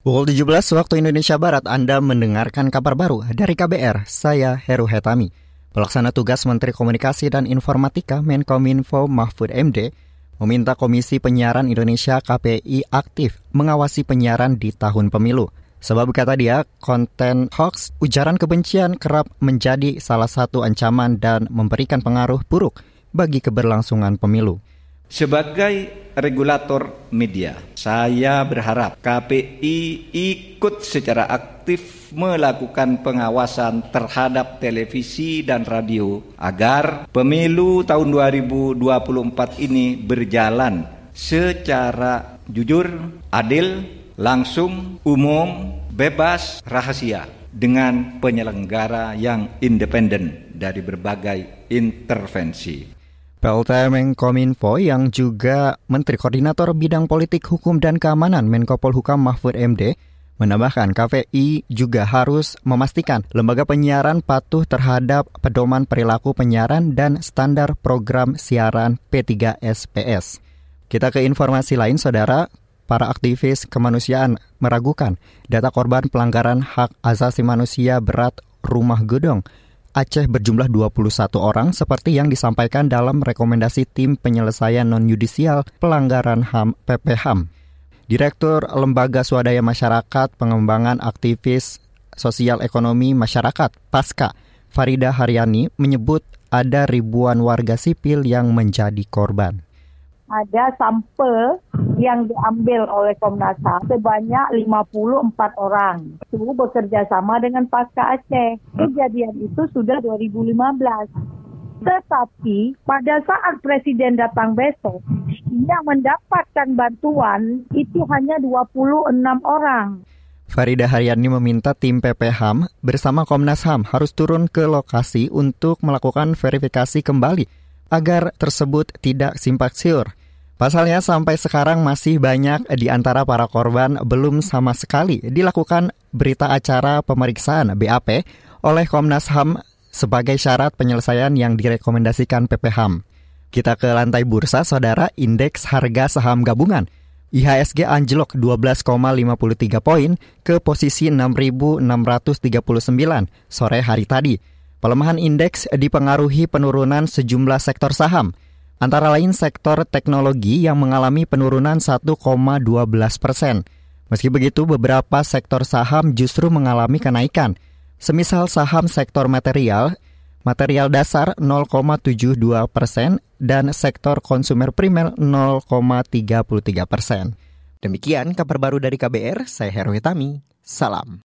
Pukul 17 waktu Indonesia Barat Anda mendengarkan kabar baru dari KBR, saya Heru Hetami. Pelaksana tugas Menteri Komunikasi dan Informatika Menkominfo Mahfud MD meminta Komisi Penyiaran Indonesia KPI aktif mengawasi penyiaran di tahun pemilu. Sebab kata dia, konten hoax, ujaran kebencian kerap menjadi salah satu ancaman dan memberikan pengaruh buruk bagi keberlangsungan pemilu. Sebagai regulator media, saya berharap KPI ikut secara aktif melakukan pengawasan terhadap televisi dan radio agar pemilu tahun 2024 ini berjalan secara jujur, adil, langsung, umum, bebas, rahasia dengan penyelenggara yang independen dari berbagai intervensi. PLT Menkominfo yang juga Menteri Koordinator Bidang Politik Hukum dan Keamanan Menko Polhukam Mahfud MD menambahkan KPI juga harus memastikan lembaga penyiaran patuh terhadap pedoman perilaku penyiaran dan standar program siaran P3SPS. Kita ke informasi lain, Saudara. Para aktivis kemanusiaan meragukan data korban pelanggaran hak asasi manusia berat rumah gedong Aceh berjumlah 21 orang seperti yang disampaikan dalam rekomendasi tim penyelesaian non-yudisial pelanggaran HAM PPHAM. Direktur Lembaga Swadaya Masyarakat Pengembangan Aktivis Sosial Ekonomi Masyarakat PASKA, Farida Haryani menyebut ada ribuan warga sipil yang menjadi korban ada sampel yang diambil oleh Komnas HAM sebanyak 54 orang. Itu bekerja sama dengan Pasca Aceh. Kejadian itu sudah 2015. Tetapi pada saat Presiden datang besok, yang mendapatkan bantuan itu hanya 26 orang. Farida Haryani meminta tim PPHAM bersama Komnas HAM harus turun ke lokasi untuk melakukan verifikasi kembali agar tersebut tidak simpak siur. Pasalnya sampai sekarang masih banyak di antara para korban belum sama sekali dilakukan berita acara pemeriksaan BAP oleh Komnas HAM sebagai syarat penyelesaian yang direkomendasikan PPHAM. Kita ke lantai bursa, saudara, indeks harga saham gabungan. IHSG anjlok 12,53 poin ke posisi 6.639 sore hari tadi. Pelemahan indeks dipengaruhi penurunan sejumlah sektor saham – antara lain sektor teknologi yang mengalami penurunan 1,12 persen. Meski begitu, beberapa sektor saham justru mengalami kenaikan. Semisal saham sektor material, material dasar 0,72 persen, dan sektor konsumer primer 0,33 persen. Demikian kabar baru dari KBR, saya Heru Hitami. Salam.